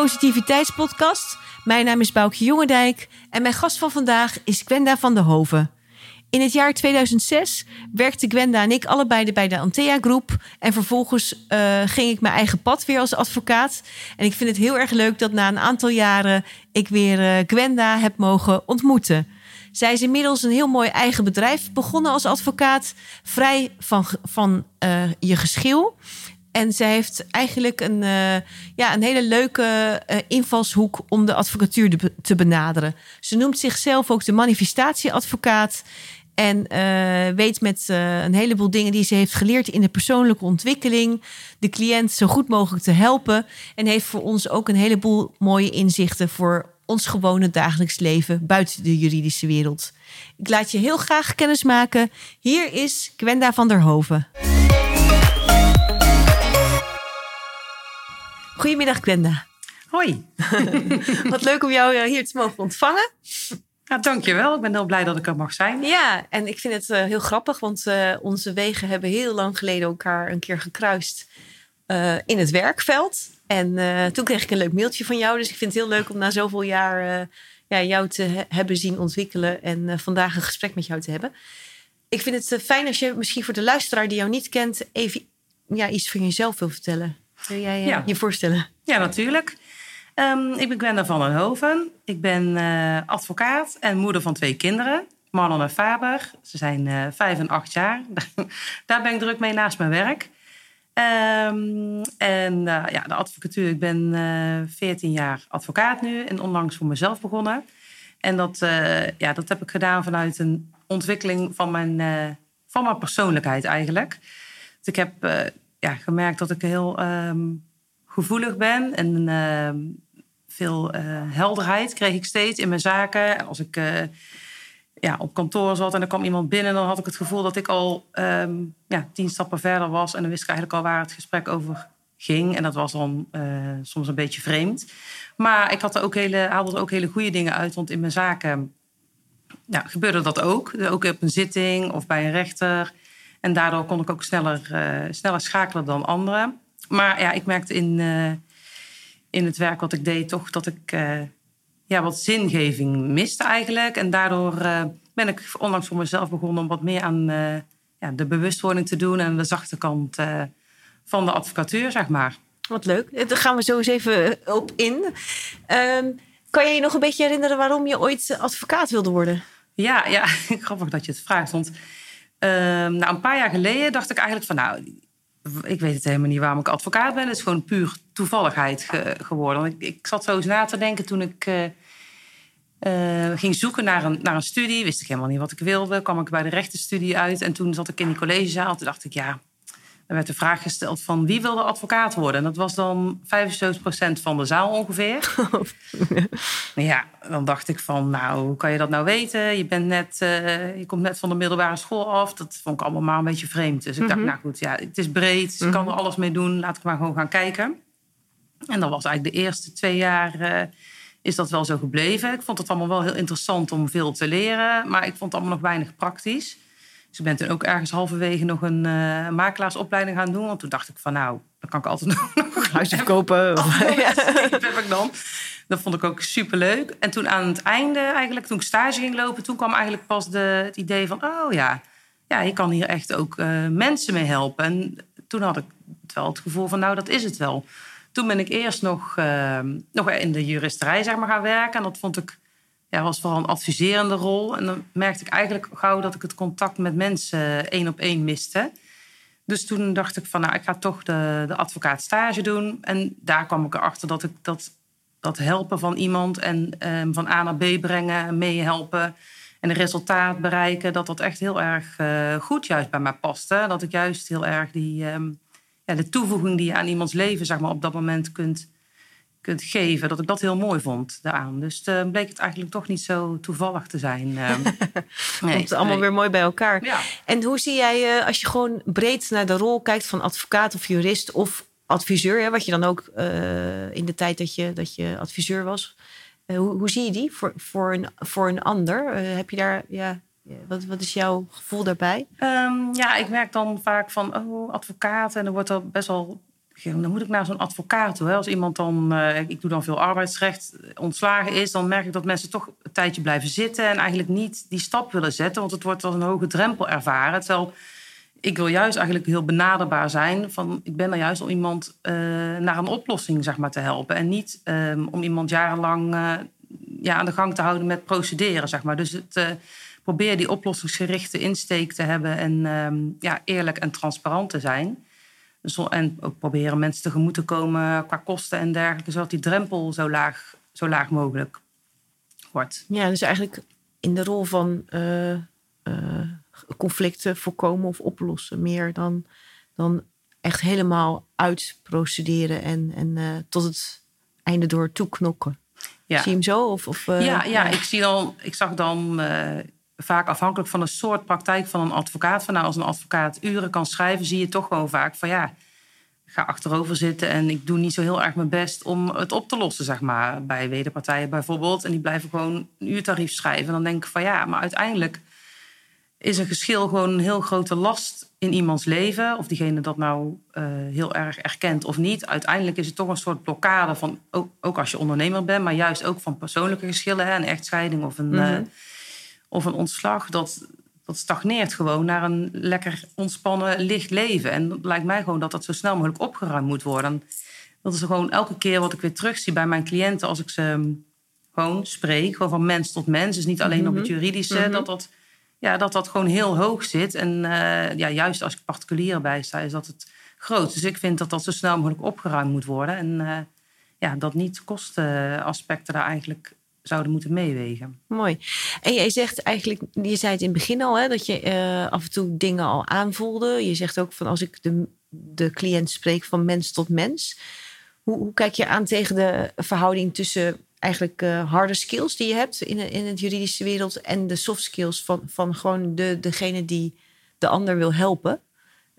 Positiviteitspodcast. Mijn naam is Boukje Jongendijk en mijn gast van vandaag is Gwenda van der Hoven. In het jaar 2006 werkten Gwenda en ik allebei bij de Antea Groep. En vervolgens uh, ging ik mijn eigen pad weer als advocaat. En ik vind het heel erg leuk dat na een aantal jaren ik weer uh, Gwenda heb mogen ontmoeten. Zij is inmiddels een heel mooi eigen bedrijf begonnen als advocaat, vrij van, van uh, je geschil. En zij heeft eigenlijk een, uh, ja, een hele leuke uh, invalshoek om de advocatuur te, benaderen. Ze noemt zichzelf ook de manifestatieadvocaat. En uh, weet met een heleboel dingen die ze heeft geleerd in de persoonlijke ontwikkeling. de cliënt zo goed mogelijk te helpen. En heeft voor ons ook een heleboel mooie inzichten voor ons gewone dagelijks leven buiten de juridische wereld. Ik laat je heel graag kennis maken. Hier is Gwenda van der Hoven. Goedemiddag, Gwenda. Hoi. Wat leuk om jou hier te mogen ontvangen. Ja, dankjewel. Ik ben heel blij dat ik er mag zijn. Ja, en ik vind het uh, heel grappig, want uh, onze wegen hebben heel lang geleden elkaar een keer gekruist uh, in het werkveld. En toen kreeg ik een leuk mailtje van jou. Dus ik vind het heel leuk om na zoveel jaar ja, jou te he hebben zien ontwikkelen en vandaag een gesprek met jou te hebben. Ik vind het fijn als je misschien voor de luisteraar die jou niet kent, even ja, iets van jezelf wil vertellen. Wil jij ja. je voorstellen? Ja, natuurlijk. Um, ik ben Gwenda van den Hoven. Ik ben uh, advocaat en moeder van twee kinderen. Marlon en Faber. Ze zijn uh, vijf en acht jaar. Daar ben ik druk mee naast mijn werk. Um, en uh, ja, de advocatuur. Ik ben veertien jaar advocaat nu en onlangs voor mezelf begonnen. En dat, ja, dat heb ik gedaan vanuit een ontwikkeling van mijn, van mijn persoonlijkheid eigenlijk. Dus ik heb ja, gemerkt dat ik heel um, gevoelig ben en uh, veel uh, helderheid kreeg ik steeds in mijn zaken. Als ik uh, ja, op kantoor zat en er kwam iemand binnen, dan had ik het gevoel dat ik al um, ja, tien stappen verder was. En dan wist ik eigenlijk al waar het gesprek over ging. En dat was dan soms een beetje vreemd. Maar ik had er ook hele, haalde er ook hele goede dingen uit, want in mijn zaken gebeurde dat ook. Ook op een zitting of bij een rechter. En daardoor kon ik ook sneller, uh, sneller schakelen dan anderen. Maar ja, ik merkte in, uh, in het werk wat ik deed toch dat ik uh, ja, wat zingeving miste eigenlijk. En daardoor ben ik onlangs voor mezelf begonnen om wat meer aan ja, de bewustwording te doen en de zachte kant van de advocatuur, zeg maar. Wat leuk. Daar gaan we zo eens even op in. Um, kan je je nog een beetje herinneren waarom je ooit advocaat wilde worden? Ja, ja, grappig dat je het vraagt. Want nou, een paar jaar geleden dacht ik eigenlijk van, nou, ik weet het helemaal niet waarom ik advocaat ben. Het is gewoon puur toevalligheid ge geworden. Ik, ik, zat zo eens na te denken toen ik uh, uh, ging zoeken naar een, naar een studie. Wist ik helemaal niet wat ik wilde. Kwam ik bij de rechtenstudie uit. En toen zat ik in die collegezaal. Toen dacht ik, ja, er werd de vraag gesteld van wie wilde advocaat worden. En dat was dan 75% van de zaal ongeveer. ja, dan dacht ik van, nou, hoe kan je dat nou weten? Je, bent net, uh, je komt net van de middelbare school af. Dat vond ik allemaal maar een beetje vreemd. Dus ik dacht, mhm. nou goed, ja, het is breed. Dus ik kan er alles mee doen. Laat ik maar gewoon gaan kijken. En dat was eigenlijk de eerste twee jaar... Uh, is dat wel zo gebleven. Ik vond het allemaal wel heel interessant om veel te leren. Maar ik vond het allemaal nog weinig praktisch. Dus ik ben toen ook ergens halverwege nog een uh, makelaarsopleiding gaan doen. Want toen dacht ik van nou, dan kan ik altijd nog een huis verkopen. Oh, ja, dat heb ik dan. Dat vond ik ook superleuk. En toen aan het einde eigenlijk, toen ik stage ging lopen... toen kwam eigenlijk pas de, het idee van oh ja, ja, je kan hier echt ook uh, mensen mee helpen. En toen had ik wel het gevoel van nou, dat is het wel. Toen ben ik eerst nog, uh, nog in de juristerij zeg maar, gaan werken. En dat vond ik ja, was vooral een adviserende rol. En dan merkte ik eigenlijk gauw dat ik het contact met mensen één op één miste. Dus toen dacht ik van, nou, ik ga toch de, de doen. En daar kwam ik erachter dat ik dat, dat helpen van iemand en um, van A naar B brengen, meehelpen en een resultaat bereiken, dat dat echt heel erg uh, goed juist bij mij paste. Dat ik juist heel erg die, um, ja, de toevoeging die je aan iemands leven zeg maar, op dat moment kunt kunt geven. Dat ik dat heel mooi vond daaraan. Dus uh, bleek het eigenlijk toch niet zo toevallig te zijn. Uh, nee, Komt allemaal weer mooi bij elkaar. Ja. En hoe zie jij, uh, als je gewoon breed naar de rol kijkt van advocaat of jurist of adviseur, hè, wat je dan ook uh, in de tijd dat je, dat je adviseur was, hoe, hoe, zie je die voor, voor, een, voor een ander? heb je daar, ja, wat, wat is jouw gevoel daarbij? Um, ja, ik merk dan vaak van, oh, advocaat. En er wordt er best wel dan moet ik naar zo'n advocaat toe. Als iemand dan, uh, ik doe dan veel arbeidsrecht, ontslagen is, dan merk ik dat mensen toch een tijdje blijven zitten en eigenlijk niet die stap willen zetten, want het wordt als een hoge drempel ervaren. Terwijl ik wil juist eigenlijk heel benaderbaar zijn. Van, ik ben er juist om iemand uh, naar een oplossing zeg maar, te helpen. En niet um, om iemand jarenlang ja, aan de gang te houden met procederen. Zeg maar. Dus het, probeer die oplossingsgerichte insteek te hebben en um, ja, eerlijk en transparant te zijn. Dus, en ook proberen mensen tegemoet te komen qua kosten en dergelijke, zodat die drempel zo laag, zo laag mogelijk wordt. Ja, dus eigenlijk in de rol van conflicten voorkomen of oplossen. Meer dan, dan echt helemaal uitprocederen en, en uh, tot het einde door toeknokken. Ja. Zie je hem zo? Of, of, uh, ja, ja, ik, zie dan, ik zag dan vaak afhankelijk van de soort praktijk van een advocaat. Van nou, als een advocaat uren kan schrijven, zie je toch gewoon vaak van ja, ik ga achterover zitten en ik doe niet zo heel erg mijn best om het op te lossen, zeg maar. Bij wederpartijen bijvoorbeeld. En die blijven gewoon een uurtarief schrijven. En dan denk ik van ja, maar uiteindelijk is een geschil gewoon een heel grote last in iemands leven. Of diegene dat nou uh, heel erg erkent of niet. Uiteindelijk is het toch een soort blokkade van, ook, als je ondernemer bent, maar juist ook van persoonlijke geschillen, hè, een echtscheiding of een, -hmm. uh, of een ontslag. Dat, dat stagneert gewoon naar een lekker ontspannen, licht leven. En het lijkt mij gewoon dat dat zo snel mogelijk opgeruimd moet worden. Dat is gewoon elke keer wat ik weer terugzie bij mijn cliënten als ik ze gewoon spreek, gewoon van mens tot mens. Dus niet alleen mm -hmm. op het juridische, mm -hmm. dat dat ja, dat dat gewoon heel hoog zit. En uh, ja, juist als ik particulier bij sta, is dat het groot. Dus ik vind dat dat zo snel mogelijk opgeruimd moet worden. En uh, ja, dat niet kostenaspecten daar eigenlijk zouden moeten meewegen. Mooi. En jij zegt eigenlijk, je zei het in het begin al, hè, dat je uh, af en toe dingen al aanvoelde. Je zegt ook van als ik de, de cliënt spreek van mens tot mens. Hoe, hoe kijk je aan tegen de verhouding tussen eigenlijk uh, harde skills die je hebt in, in het juridische wereld en de soft skills van, van gewoon de, degene die de ander wil helpen.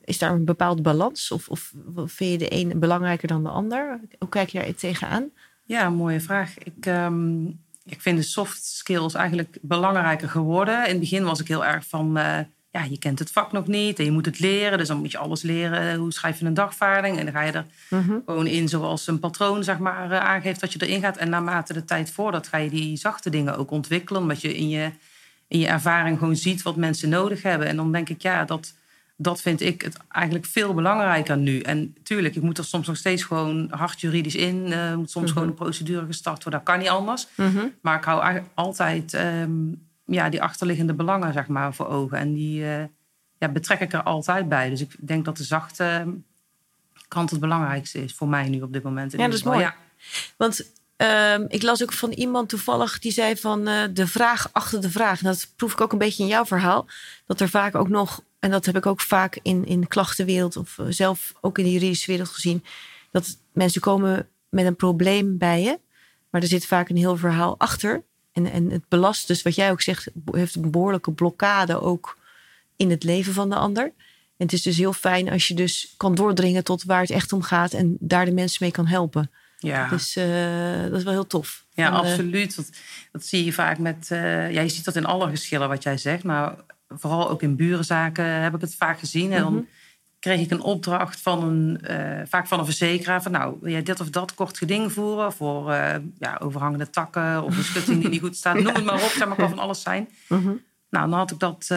Is daar een bepaalde balans of, of vind je de een belangrijker dan de ander? Hoe kijk je daar tegenaan? Ja, mooie vraag. Ik, um, ik vind de soft skills eigenlijk belangrijker geworden. In het begin was ik heel erg van. Uh, ja, je kent het vak nog niet en je moet het leren. Dus dan moet je alles leren. Hoe schrijf je een dagvaarding? En dan ga je er mm-hmm. gewoon in zoals een patroon zeg maar, aangeeft dat je erin gaat. En naarmate de tijd voordat ga je die zachte dingen ook ontwikkelen. Omdat je in je, in je ervaring gewoon ziet wat mensen nodig hebben. En dan denk ik, ja, dat, dat vind ik het eigenlijk veel belangrijker nu. En tuurlijk, ik moet er soms nog steeds gewoon hard juridisch in. Uh, moet soms gewoon een procedure gestart worden. Dat kan niet anders. Mm-hmm. Maar ik hou altijd... Um, ja, die achterliggende belangen zeg maar, voor ogen. En die uh, ja, betrek ik er altijd bij. Dus ik denk dat de zachte kant het belangrijkste is voor mij nu op dit moment. ja, dat is mooi. Ja. Want uh, ik las ook van iemand toevallig die zei van uh, de vraag achter de vraag. En dat proef ik ook een beetje in jouw verhaal. Dat er vaak ook nog, en dat heb ik ook vaak in, in de klachtenwereld of uh, zelf ook in de juridische wereld gezien. Dat mensen komen met een probleem bij je. Maar er zit vaak een heel verhaal achter. En, en het belast dus, wat jij ook zegt, heeft een behoorlijke blokkade ook in het leven van de ander. En het is dus heel fijn als je dus kan doordringen tot waar het echt om gaat en daar de mensen mee kan helpen. Ja. Dus uh, dat is wel heel tof. Ja, en, absoluut. Dat, dat, zie je vaak met. Uh, ja, je ziet dat in alle geschillen wat jij zegt, maar vooral ook in burenzaken heb ik het vaak gezien. En dan mhm kreeg ik een opdracht van een, uh, vaak van een verzekeraar. Van nou, wil jij dit of dat kort geding voeren voor ja, overhangende takken of een schutting die niet goed staat. Noem het maar op, zeg maar, kan van alles zijn. Uh-huh. Nou, dan had ik, dat,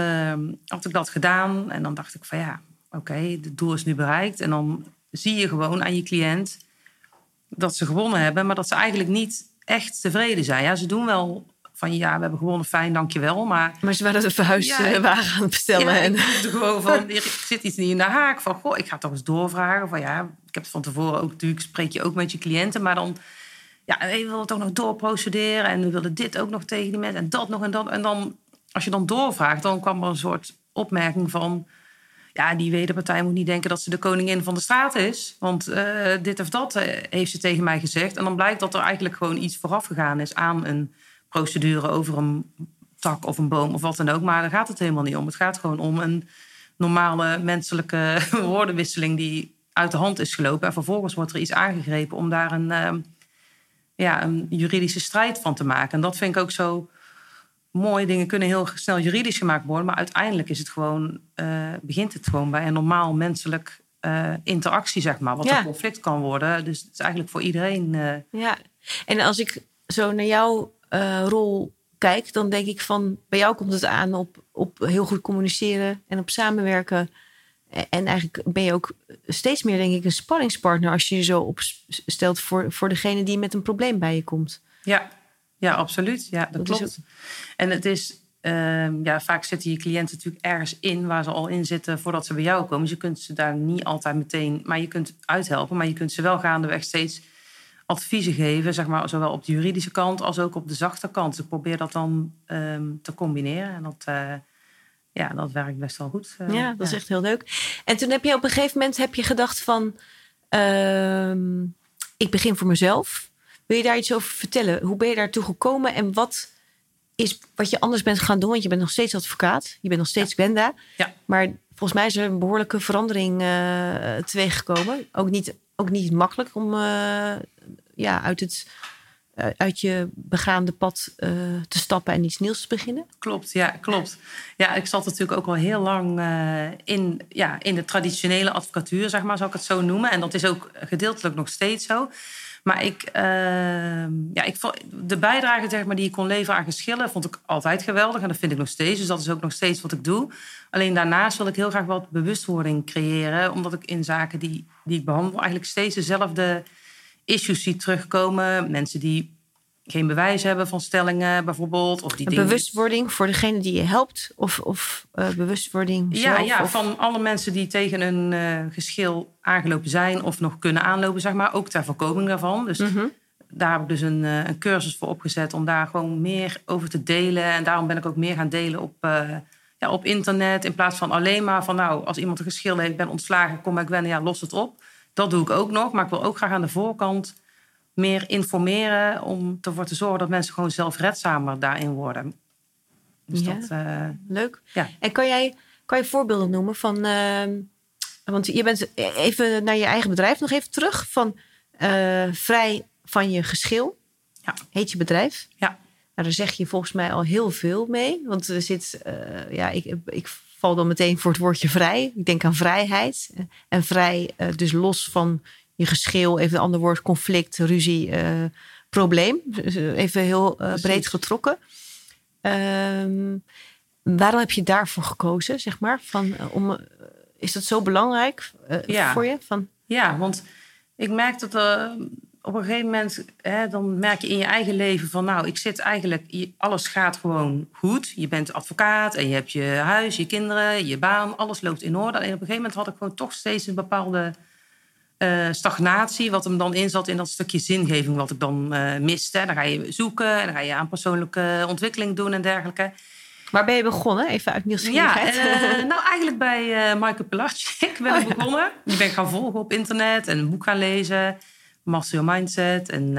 had ik dat gedaan en dan dacht ik van ja, oké, okay, het doel is nu bereikt. En dan zie je gewoon aan je cliënt dat ze gewonnen hebben, maar dat ze eigenlijk niet echt tevreden zijn. Ja, ze doen wel van ja, we hebben gewonnen, fijn, dankjewel. Maar, maar ze waren een verhuiswagen ja, aan het bestellen. Ja, en... gewoon van, er zit iets niet in de haak. Van, goh, ik ga toch eens doorvragen. Van ja, ik heb het van tevoren ook natuurlijk, spreek je ook met je cliënten. Maar dan, ja, we willen toch nog doorprocederen. En we willen dit ook nog tegen die mensen. En dat nog en dat. En dan, als je dan doorvraagt, dan kwam er een soort opmerking van... Ja, die wederpartij moet niet denken dat ze de koningin van de straat is. Want uh, dit of dat uh, heeft ze tegen mij gezegd. En dan blijkt dat er eigenlijk gewoon iets vooraf gegaan is aan een procedure over een tak of een boom of wat dan ook. Maar daar gaat het helemaal niet om. Het gaat gewoon om een normale menselijke woordenwisseling die uit de hand is gelopen. En vervolgens wordt er iets aangegrepen om daar een, uh, ja, een juridische strijd van te maken. En dat vind ik ook zo mooi. Dingen kunnen heel snel juridisch gemaakt worden. Maar uiteindelijk is het gewoon, uh, begint het gewoon bij een normaal menselijk eh, interactie, zeg maar. Wat Ja. een conflict kan worden. Dus het is eigenlijk voor iedereen... eh, Ja, en als ik zo naar jouw eh, rol kijk, dan denk ik van bij jou komt het aan op, op heel goed communiceren en op samenwerken. En eigenlijk ben je ook steeds meer, denk ik, een sparringspartner als je je zo opstelt voor, voor degene die met een probleem bij je komt. Ja, ja absoluut. Ja, dat, Dat is klopt. En het is, ehm, ja, vaak zitten je cliënten natuurlijk ergens in waar ze al in zitten voordat ze bij jou komen. Dus je kunt ze daar niet altijd meteen, maar je kunt uithelpen, maar je kunt ze wel gaandeweg steeds adviezen geven, zeg maar, zowel op de juridische kant als ook op de zachte kant. Dus ik probeer dat dan ehm, te combineren en dat, eh, ja, dat werkt best wel goed. eh, ja, dat is echt heel leuk. En toen heb je op een gegeven moment heb je gedacht van, ehm, ik begin voor mezelf. Wil je daar iets over vertellen? Hoe ben je daartoe gekomen en wat is wat je anders bent gaan doen? Want je bent nog steeds advocaat, je bent nog steeds Gwenda. Ja. Maar volgens mij is er een behoorlijke verandering eh teweeggekomen. Ook niet, ook niet makkelijk om eh, ja, uit, het, eh, uit je begaande pad te stappen en iets nieuws te beginnen. Klopt, ja, klopt. Ja, ik zat natuurlijk ook al heel lang in, ja, in de traditionele advocatuur, zeg maar, zou ik het zo noemen. En dat is ook gedeeltelijk nog steeds zo. Maar ik, ehm, ja, ik de bijdrage zeg maar, die ik kon leveren aan geschillen vond ik altijd geweldig. En dat vind ik nog steeds. Dus dat is ook nog steeds wat ik doe. Alleen daarnaast wil ik heel graag wat bewustwording creëren. Omdat ik in zaken die, die ik behandel eigenlijk steeds dezelfde issues zie terugkomen. Mensen die geen bewijs hebben van stellingen bijvoorbeeld. Of die dingen- bewustwording voor degene die je helpt? Of, of eh, bewustwording Ja, zelf? ja of- van alle mensen die tegen een eh, geschil aangelopen zijn of nog kunnen aanlopen, zeg maar. Ook ter voorkoming daarvan. Dus Mhm. daar heb ik dus een, eh, een cursus voor opgezet om daar gewoon meer over te delen. En daarom ben ik ook meer gaan delen op, ja, op internet. In plaats van alleen maar van, nou, als iemand een geschil heeft, ben ontslagen, kom bij Gwen, ja, los het op. Dat doe ik ook nog. Maar ik wil ook graag aan de voorkant meer informeren om ervoor te zorgen dat mensen gewoon zelfredzamer daarin worden. Dus Ja. dat, eh, Leuk. Ja. En kan jij, kan je voorbeelden noemen van... ehm, want je bent even naar je eigen bedrijf nog even terug. Van eh, vrij van je geschil. Ja. Heet je bedrijf. Ja. Nou, daar zeg je volgens mij al heel veel mee. Want er zit... eh, ja, ik, ik val dan meteen voor het woordje vrij. Ik denk aan vrijheid. En vrij dus los van je geschil. Even een ander woord. Conflict, ruzie, eh, probleem. Dus, eh, even heel eh, breed getrokken. Ehm, waarom heb je daarvoor gekozen, zeg maar? Van, om, is dat zo belangrijk Ja. voor je? Van, Ja, want ik merk dat op een gegeven moment, hè, dan merk je in je eigen leven van, nou, ik zit eigenlijk, alles gaat gewoon goed. Je bent advocaat en je hebt je huis, je kinderen, je baan, alles loopt in orde. En op een gegeven moment had ik gewoon toch steeds een bepaalde eh, stagnatie, wat hem dan in zat in dat stukje zingeving wat ik dan eh, miste. Dan ga je zoeken en dan ga je aan persoonlijke ontwikkeling doen en dergelijke. waar ben je begonnen? Even uit Ja, nieuwsgierigheid. eh, nou eigenlijk bij Michael Pilarczyk ben ik begonnen. Die ben ik gaan volgen op internet en een boek gaan lezen. Master Your Mindset en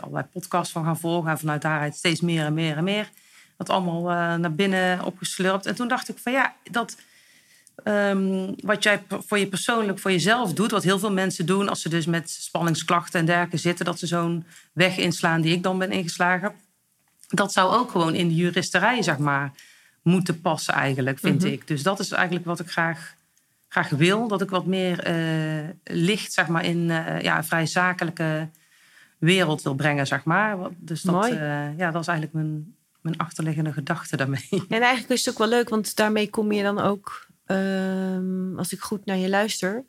allerlei podcasts van gaan volgen. En vanuit daaruit steeds meer en meer en meer. Dat allemaal naar binnen opgeslurpt. En toen dacht ik van ja, dat... ehm, wat jij voor je persoonlijk, voor jezelf doet, wat heel veel mensen doen als ze dus met spanningsklachten en dergelijke zitten, dat ze zo'n weg inslaan die ik dan ben ingeslagen. Dat zou ook gewoon in de juristerij, zeg maar, moeten passen eigenlijk, vind Mhm. ik. Dus dat is eigenlijk wat ik graag, graag wil. Dat ik wat meer eh, licht, zeg maar, in eh, ja, een vrij zakelijke wereld wil brengen, zeg maar. Dus dat, eh, ja, dat is eigenlijk mijn, mijn achterliggende gedachte daarmee. En eigenlijk is het ook wel leuk, want daarmee kom je dan ook, ehm, als ik goed naar je luister,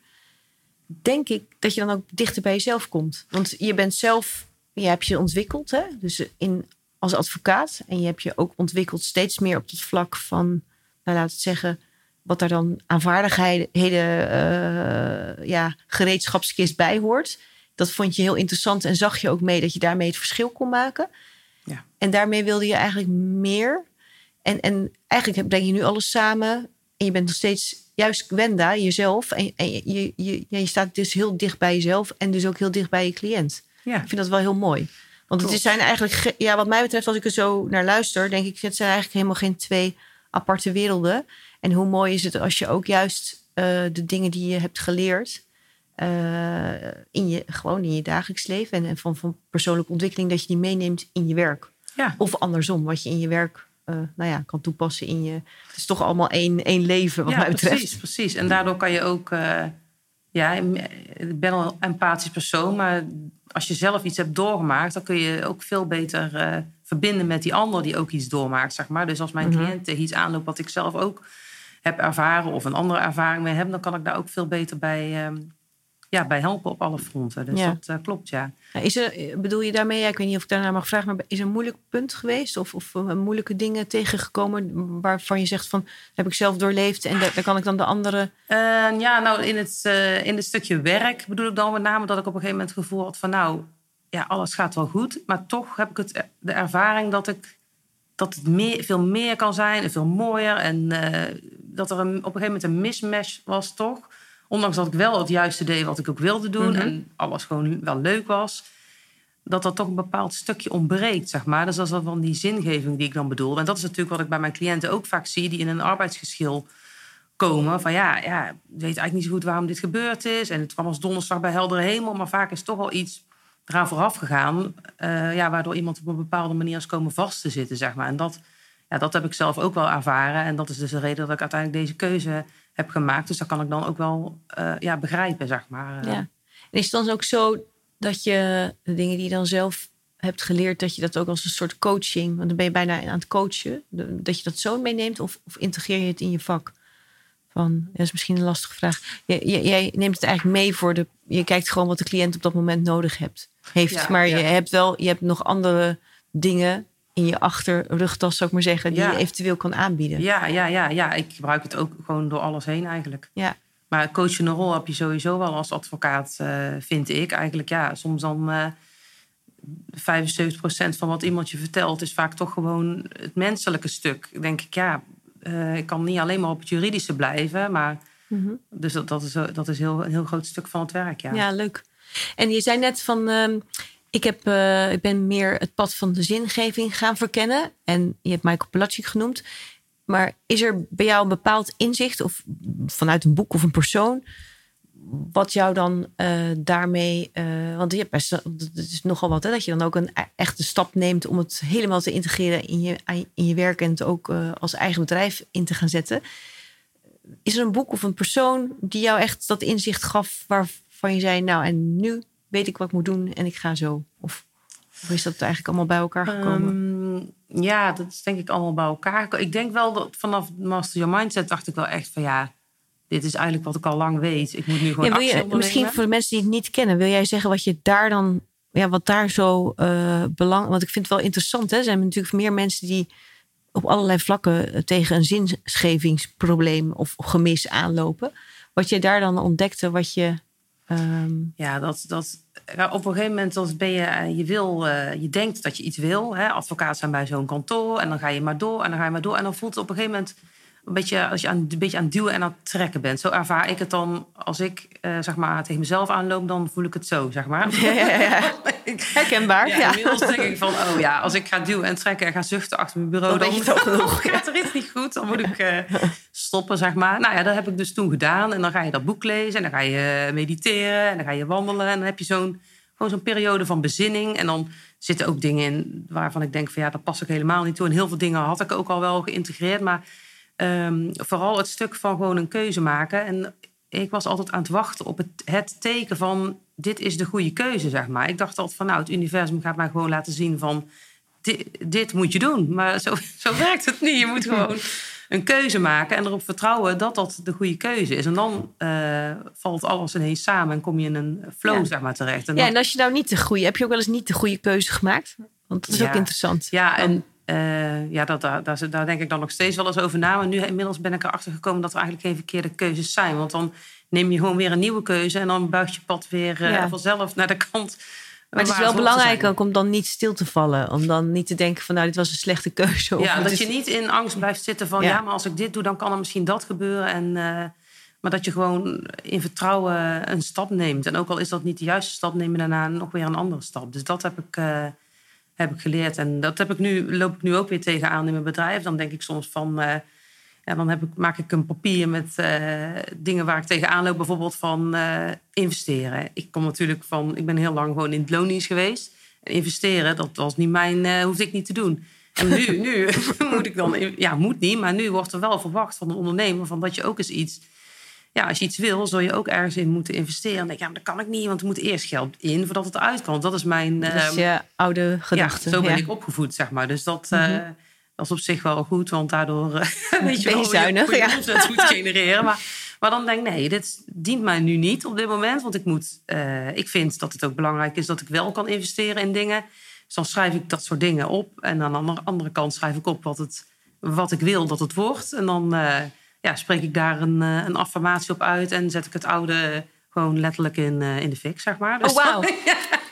denk ik dat je dan ook dichter bij jezelf komt. Want je bent zelf, je hebt je ontwikkeld, hè? dus in, als advocaat. En je hebt je ook ontwikkeld steeds meer op het vlak van, nou laat het zeggen, wat daar dan aan vaardigheden, eh, ja, gereedschapskist bij hoort. Dat vond je heel interessant en zag je ook mee dat je daarmee het verschil kon maken. Ja. En daarmee wilde je eigenlijk meer. En, en eigenlijk breng je nu alles samen. En je bent nog steeds juist Gwenda, jezelf. En, en je, je, je, staat dus heel dicht bij jezelf. En dus ook heel dicht bij je cliënt. Ja, Ik vind dat wel heel mooi. Want het zijn eigenlijk, ge- ja, wat mij betreft, als ik er zo naar luister, denk ik, het zijn eigenlijk helemaal geen twee aparte werelden. En hoe mooi is het als je ook juist eh, de dingen die je hebt geleerd, eh, in je, gewoon in je dagelijks leven en, en van, van persoonlijke ontwikkeling, dat je die meeneemt in je werk. ja. Of andersom, wat je in je werk eh, nou ja, kan toepassen in je. Het is toch allemaal één, één leven, wat ja, mij betreft. precies, precies. En daardoor kan je ook eh, Ja, ik ben al een empathisch persoon, maar als je zelf iets hebt doorgemaakt, dan kun je ook veel beter uh, verbinden met die ander die ook iets doormaakt, zeg maar. Dus als mijn mm cliënt iets aanloopt wat ik zelf ook heb ervaren of een andere ervaring mee heb, dan kan ik daar ook veel beter bij, uh, ja, bij helpen op alle fronten. Dus dat uh, klopt, ja. Is er, bedoel je daarmee, ja, ik weet niet of ik daarna mag vragen, maar is er een moeilijk punt geweest of, of moeilijke dingen tegengekomen waarvan je zegt van, heb ik zelf doorleefd en daar, kan ik dan de andere... ja, nou in het, in het stukje werk bedoel ik dan met name dat ik op een gegeven moment het gevoel had van, nou, ja, alles gaat wel goed. Maar toch heb ik het, de ervaring dat, ik, dat het meer, veel meer kan zijn en veel mooier. En dat er een, op een gegeven moment een mismatch was, toch? Ondanks dat ik wel het juiste deed wat ik ook wilde doen. Mhm. En alles gewoon wel leuk was. Dat er toch een bepaald stukje ontbreekt, zeg maar. Dus dat is dan van die zingeving die ik dan bedoel. En dat is natuurlijk wat ik bij mijn cliënten ook vaak zie, die in een arbeidsgeschil komen. Van ja, ja, ik weet eigenlijk niet zo goed waarom dit gebeurd is. En het kwam als donderslag bij heldere hemel. Maar vaak is toch wel iets eraan vooraf gegaan. Uh, ja, waardoor iemand op een bepaalde manier is komen vast te zitten, zeg maar. En dat, ja, dat heb ik zelf ook wel ervaren. En dat is dus de reden dat ik uiteindelijk deze keuze heb gemaakt. Dus dat kan ik dan ook wel uh, ja, begrijpen, zeg maar. Ja. En is het dan ook zo dat je de dingen die je dan zelf hebt geleerd, dat je dat ook als een soort coaching, want dan ben je bijna aan het coachen, dat je dat zo meeneemt of, of integreer je het in je vak? Van, dat is misschien een lastige vraag. Jij, neemt het eigenlijk mee voor de. Je kijkt gewoon wat de cliënt op dat moment nodig hebt heeft. maar je hebt wel, je hebt nog andere dingen in je achterrugtas, zou ik maar zeggen, die je eventueel kan aanbieden. Ja, ja, ja, ja. Ik gebruik het ook gewoon door alles heen eigenlijk. Ja. Maar coachende rol heb je sowieso wel als advocaat, uh, vind ik. Eigenlijk ja, soms dan uh, eh, 75% van wat iemand je vertelt is vaak toch gewoon het menselijke stuk. Denk ik, ja, uh, ik kan niet alleen maar op het juridische blijven, maar mhm. dus dat, dat, is, dat is heel, een heel groot stuk van het werk. Ja, ja leuk. En je zei net van, uh, ik, heb, uh, ik ben meer het pad van de zingeving gaan verkennen. En je hebt Michael Pelagic genoemd. Maar is er bij jou een bepaald inzicht, of vanuit een boek of een persoon, wat jou dan uh, daarmee. Uh, want je hebt best, het is nogal wat, hè, dat je dan ook een e-, echte stap neemt om het helemaal te integreren in je, in je werk en het ook als eigen bedrijf in te gaan zetten. Is er een boek of een persoon die jou echt dat inzicht gaf waar, van je zei, nou en nu weet ik wat ik moet doen en ik ga zo? Of, of is dat eigenlijk allemaal bij elkaar gekomen? Um, ja, dat is denk ik allemaal bij elkaar. Ik denk wel dat vanaf Master Your Mindset dacht ik wel echt van ja, dit is eigenlijk wat ik al lang weet. Ik moet nu gewoon ja, wil je, Misschien voor de mensen die het niet kennen, wil jij zeggen wat je daar dan, ja, wat daar zo uh, belang, want ik vind het wel interessant. Hè? Er zijn natuurlijk meer mensen die op allerlei vlakken tegen een zingevingsprobleem of gemis aanlopen. Wat je daar dan ontdekte, wat je Ehm, ja, dat, dat, op een gegeven moment als ben je, eh, je, wil, uh, je denkt dat je iets wil. Hè? Advocaat zijn bij zo'n kantoor en dan ga je maar door en dan ga je maar door. En dan voelt het op een gegeven moment een beetje als je aan, een beetje aan het duwen en aan het trekken bent. Zo ervaar ik het dan als ik uh, zeg maar, tegen mezelf aanloop, dan voel ik het zo, zeg maar. Ja, ja, ja. Herkenbaar. Ja, inmiddels denk ik van, oh ja, als ik ga duwen en trekken en ga zuchten achter mijn bureau, dan, dan, dan gaat er iets niet goed. Dan moet ik uh, stoppen, zeg maar. Nou ja, dat heb ik dus toen gedaan. En dan ga je dat boek lezen en dan ga je mediteren en dan ga je wandelen. En dan heb je zo'n gewoon zo'n periode van bezinning. En dan zitten ook dingen in waarvan ik denk van ja, dat past ook helemaal niet toe. En heel veel dingen had ik ook al wel geïntegreerd. Maar um, vooral het stuk van gewoon een keuze maken. En ik was altijd aan het wachten op het, het teken van dit is de goede keuze, zeg maar. Ik dacht altijd van nou, het universum gaat mij gewoon laten zien van dit, dit moet je doen. Maar zo, zo werkt het niet. Je moet gewoon een keuze maken en erop vertrouwen dat dat de goede keuze is. En dan uh, valt alles ineens samen en kom je in een flow zeg maar, terecht. En ja, en als je nou niet de goede... Heb je ook wel eens niet de goede keuze gemaakt? Want dat is ook interessant. Ja, en uh, ja, dat, daar, daar, daar, denk ik dan nog steeds wel eens over na. Maar nu inmiddels ben ik erachter gekomen dat er eigenlijk geen verkeerde keuzes zijn. Want dan neem je gewoon weer een nieuwe keuze en dan buigt je pad weer uh, vanzelf naar de kant. Maar het is wel belangrijk ook om dan niet stil te vallen. Om dan niet te denken van nou, dit was een slechte keuze. Of ja, dat je niet in angst blijft zitten van ja. maar als ik dit doe, dan kan er misschien dat gebeuren. En, uh, maar dat je gewoon in vertrouwen een stap neemt. En ook al is dat niet de juiste stap, neem je daarna nog weer een andere stap. Dus dat heb ik heb ik geleerd. En dat heb ik nu, loop ik nu ook weer tegenaan in mijn bedrijf. Dan denk ik soms van. Uh, ja, dan heb ik, maak ik een papier met uh, dingen waar ik tegenaan loop. Bijvoorbeeld van uh, investeren. Ik kom natuurlijk van. Ik ben heel lang gewoon in het loondienst geweest. En investeren, dat was niet mijn. hoefde ik niet te doen. En nu, nu moet ik dan. Ja, moet niet. Maar nu wordt er wel verwacht van een ondernemer. Van dat je ook eens iets ja, als je iets wil, zul je ook ergens in moeten investeren. Dan denk je, ja, maar dat kan ik niet, want er moet eerst geld in voordat het eruit kan. Dat is mijn. Dat is ehm, oude gedachte. ja, zo ben ja. ik opgevoed, zeg maar. Dus dat, dat is op zich wel goed, want daardoor eh, weet je wel zuinig, je ja. omzet moet genereren. Maar, maar dan denk ik, nee, dit dient mij nu niet op dit moment. Want ik, moet, eh, ik vind dat het ook belangrijk is dat ik wel kan investeren in dingen. Dus dan schrijf ik dat soort dingen op. En aan de andere, andere kant schrijf ik op wat, het, wat ik wil dat het wordt. En dan ja, spreek ik daar een, eh, een affirmatie op uit. En zet ik het oude gewoon letterlijk in, eh, in de fik, zeg maar. Dus Oh, wauw.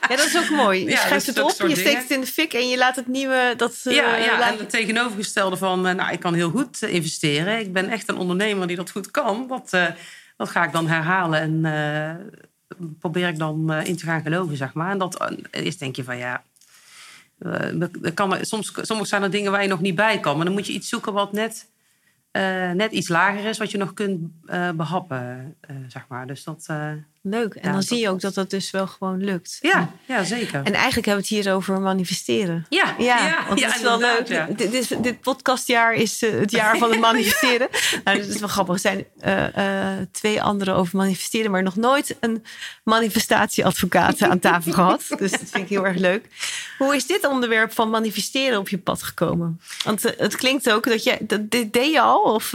Ja, dat is ook mooi. Je Ja, schrijft dat het op, je steekt dingen. het in de fik en je laat het nieuwe... Dat, eh, Ja, ja laat- en het tegenovergestelde van, nou, ik kan heel goed investeren. Ik ben echt een ondernemer die dat goed kan. Dat, dat ga ik dan herhalen en probeer ik dan in te gaan geloven, zeg maar. En dat is denk je van, ja... er kan, soms, soms zijn er dingen waar je nog niet bij kan. Maar dan moet je iets zoeken wat net, net iets lager is... wat je nog kunt eh, behappen, eh, zeg maar. Dus dat... Leuk. En dan dat- zie je ook dat dat dus wel gewoon lukt. ja, ja, zeker. En eigenlijk hebben we het hier over manifesteren. ja, Ja, want het is wel leuk. ja. Dit, dit, dit podcastjaar is eh, het jaar van het manifesteren. Nou, dat is wel grappig. Er zijn eh, eh, twee anderen over manifesteren, maar nog nooit een manifestatieadvocaat aan tafel gehad. Dus dat vind ik heel erg leuk. Hoe is dit onderwerp van manifesteren op je pad gekomen? Want het klinkt ook dat je dat, dit deed je al of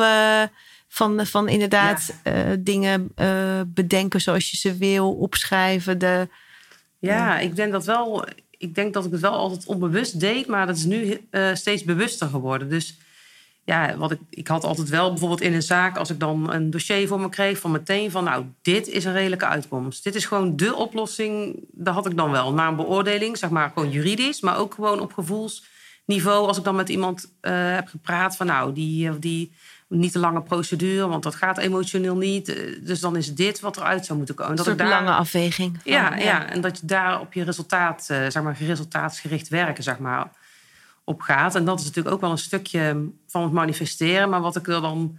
van, van inderdaad eh, dingen eh, bedenken zoals je ze wil, opschrijven. De, Ja, ik denk dat wel. Ik denk dat ik het wel altijd onbewust deed, maar dat is nu eh, steeds bewuster geworden. Dus ja, wat ik, ik had altijd wel bijvoorbeeld in een zaak, als ik dan een dossier voor me kreeg, van meteen van, nou, dit is een redelijke uitkomst. Dit is gewoon de oplossing. Dat had ik dan wel. Na een beoordeling, zeg maar gewoon juridisch, maar ook gewoon op gevoelsniveau. Als ik dan met iemand heb gepraat van, nou, die, die niet te lange procedure, want dat gaat emotioneel niet. Eh, Dus dan is dit wat eruit zou moeten komen. een Dat soort ik daar, lange afweging. van, ja, ja, en dat je daar op je resultaat, eh, zeg maar, resultaatsgericht werken, zeg maar, op gaat. En dat is natuurlijk ook wel een stukje van het manifesteren. Maar wat ik er dan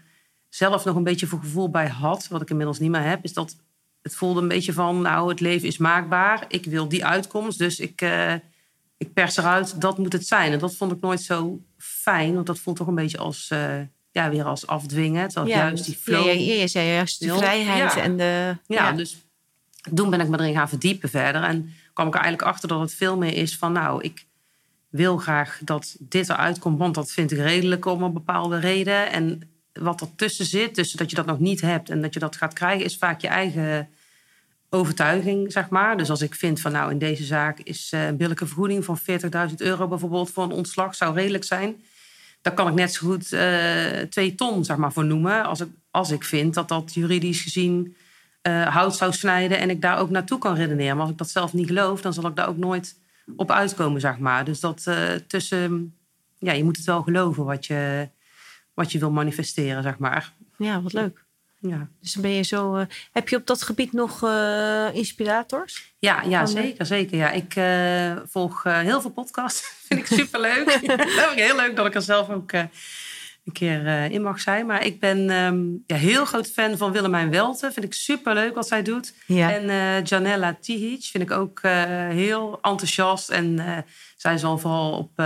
zelf nog een beetje voor gevoel bij had, wat ik inmiddels niet meer heb, is dat het voelde een beetje van, nou, het leven is maakbaar. Ik wil die uitkomst, dus ik, eh, ik pers eruit, dat moet het zijn. En dat vond ik nooit zo fijn, want dat voelt toch een beetje als, ja, weer als afdwingen. Terwijl juist die flow... Ja, ja, je zei juist de vrijheid en de... Ja, dus toen ben ik me erin gaan verdiepen verder. En kwam ik er eigenlijk achter dat het veel meer is van... nou, ik wil graag dat dit eruit komt... want dat vind ik redelijk om een bepaalde reden. En wat ertussen zit, dus dat je dat nog niet hebt... en dat je dat gaat krijgen, is vaak je eigen overtuiging, zeg maar. Dus als ik vind van nou, in deze zaak is eh, een billijke vergoeding... van 40.000 euro bijvoorbeeld voor een ontslag zou redelijk zijn... dan kan ik net zo goed eh, twee ton, zeg maar, voor noemen... als ik, als ik vind dat dat juridisch gezien eh, hout zou snijden en ik daar ook naartoe kan redeneren. Maar als ik dat zelf niet geloof, dan zal ik daar ook nooit op uitkomen, zeg maar. Dus dat eh, tussen, ja, je moet het wel geloven wat je, wat je wil manifesteren, zeg maar. Ja, wat leuk. Ja, Dus dan ben je zo... eh, heb je op dat gebied nog eh, inspirators? ja, ja zeker, zeker. Ja, ik eh, volg heel veel podcasts. Vind ik superleuk. dat vind ik heel leuk dat ik er zelf ook een keer in mag zijn. Maar ik ben ehm, ja, heel groot fan van Willemijn Welten. Vind ik superleuk wat zij doet. Ja. En Janella Tihic vind ik ook heel enthousiast. En zij zal vooral op,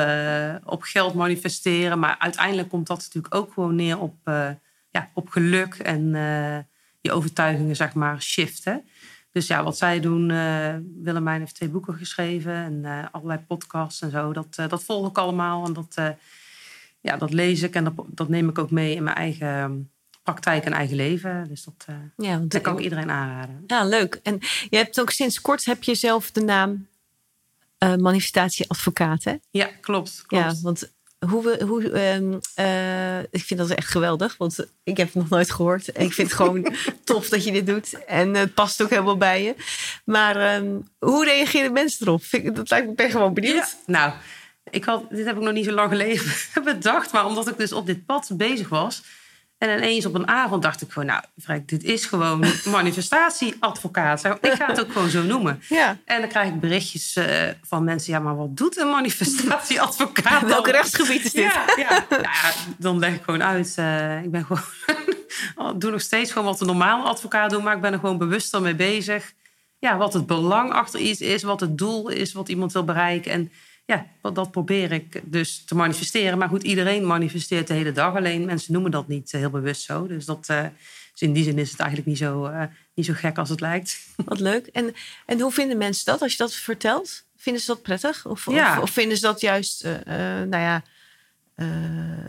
op geld manifesteren. Maar uiteindelijk komt dat natuurlijk ook gewoon neer op, ja, op geluk. En eh, je overtuigingen, zeg maar, shiften. Dus ja, wat zij doen... eh Willemijn heeft twee boeken geschreven. En eh, allerlei podcasts en zo. Dat, dat volg ik allemaal. En dat, ja, dat lees ik. En dat, dat neem ik ook mee in mijn eigen praktijk en eigen leven. Dus dat, Ja, dat kan ik iedereen aanraden. Ja, leuk. En je hebt ook sinds kort heb je zelf de naam eh, manifestatieadvocaat, hè? Ja, klopt. klopt. Ja, want hoe we, hoe, ehm, eh, ik vind dat echt geweldig, want ik heb het nog nooit gehoord. En ik vind het gewoon tof dat je dit doet. En het past ook helemaal bij je. Maar ehm, hoe reageren mensen erop? Vind dat lijkt me, ik ben gewoon benieuwd. Ja, nou, ik had, dit heb ik nog niet zo lang geleden bedacht. Maar omdat ik dus op dit pad bezig was. En ineens op een avond dacht ik gewoon, nou, dit is gewoon manifestatieadvocaat. Ik ga het ook gewoon zo noemen. Ja. En dan krijg ik berichtjes eh, van mensen, ja, maar wat doet een manifestatieadvocaat dan? Welk rechtsgebied is dit? Ja, ja. Nou ja, dan leg ik gewoon uit. eh, ik ben gewoon, doe nog steeds gewoon wat een normale advocaat doet, maar ik ben er gewoon bewuster mee bezig. Ja, wat het belang achter iets is, wat het doel is, wat iemand wil bereiken. En ja, dat, probeer ik dus te manifesteren. Maar goed, iedereen manifesteert de hele dag. Alleen mensen noemen dat niet heel bewust zo. Dus, dat, dus in die zin is het eigenlijk niet zo, niet zo gek als het lijkt. Wat leuk. En, en hoe vinden mensen dat als je dat vertelt? Vinden ze dat prettig? Of, of, of, vinden ze dat juist, nou ja uh,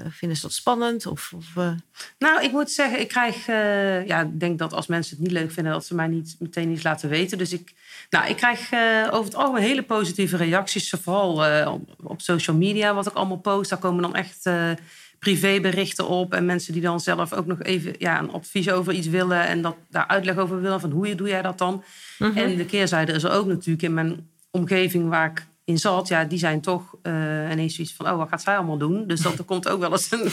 vinden ze dat spannend? Of, of uh... Nou, ik moet zeggen, ik krijg... Uh, ja, ik denk dat als mensen het niet leuk vinden... dat ze mij niet meteen iets laten weten. Dus ik, nou, ik krijg over het algemeen hele positieve reacties. Vooral op, op, social media, wat ik allemaal post. Daar komen dan echt privéberichten op. En mensen die dan zelf ook nog even ja, een advies over iets willen... en dat, daar uitleg over willen van hoe doe jij dat dan? Mhm. En de keerzijde is er ook natuurlijk in mijn omgeving... waar ik in zat, ja, die zijn toch uh, ineens zoiets van... oh, wat gaat zij allemaal doen? Dus dat, er komt ook wel eens een,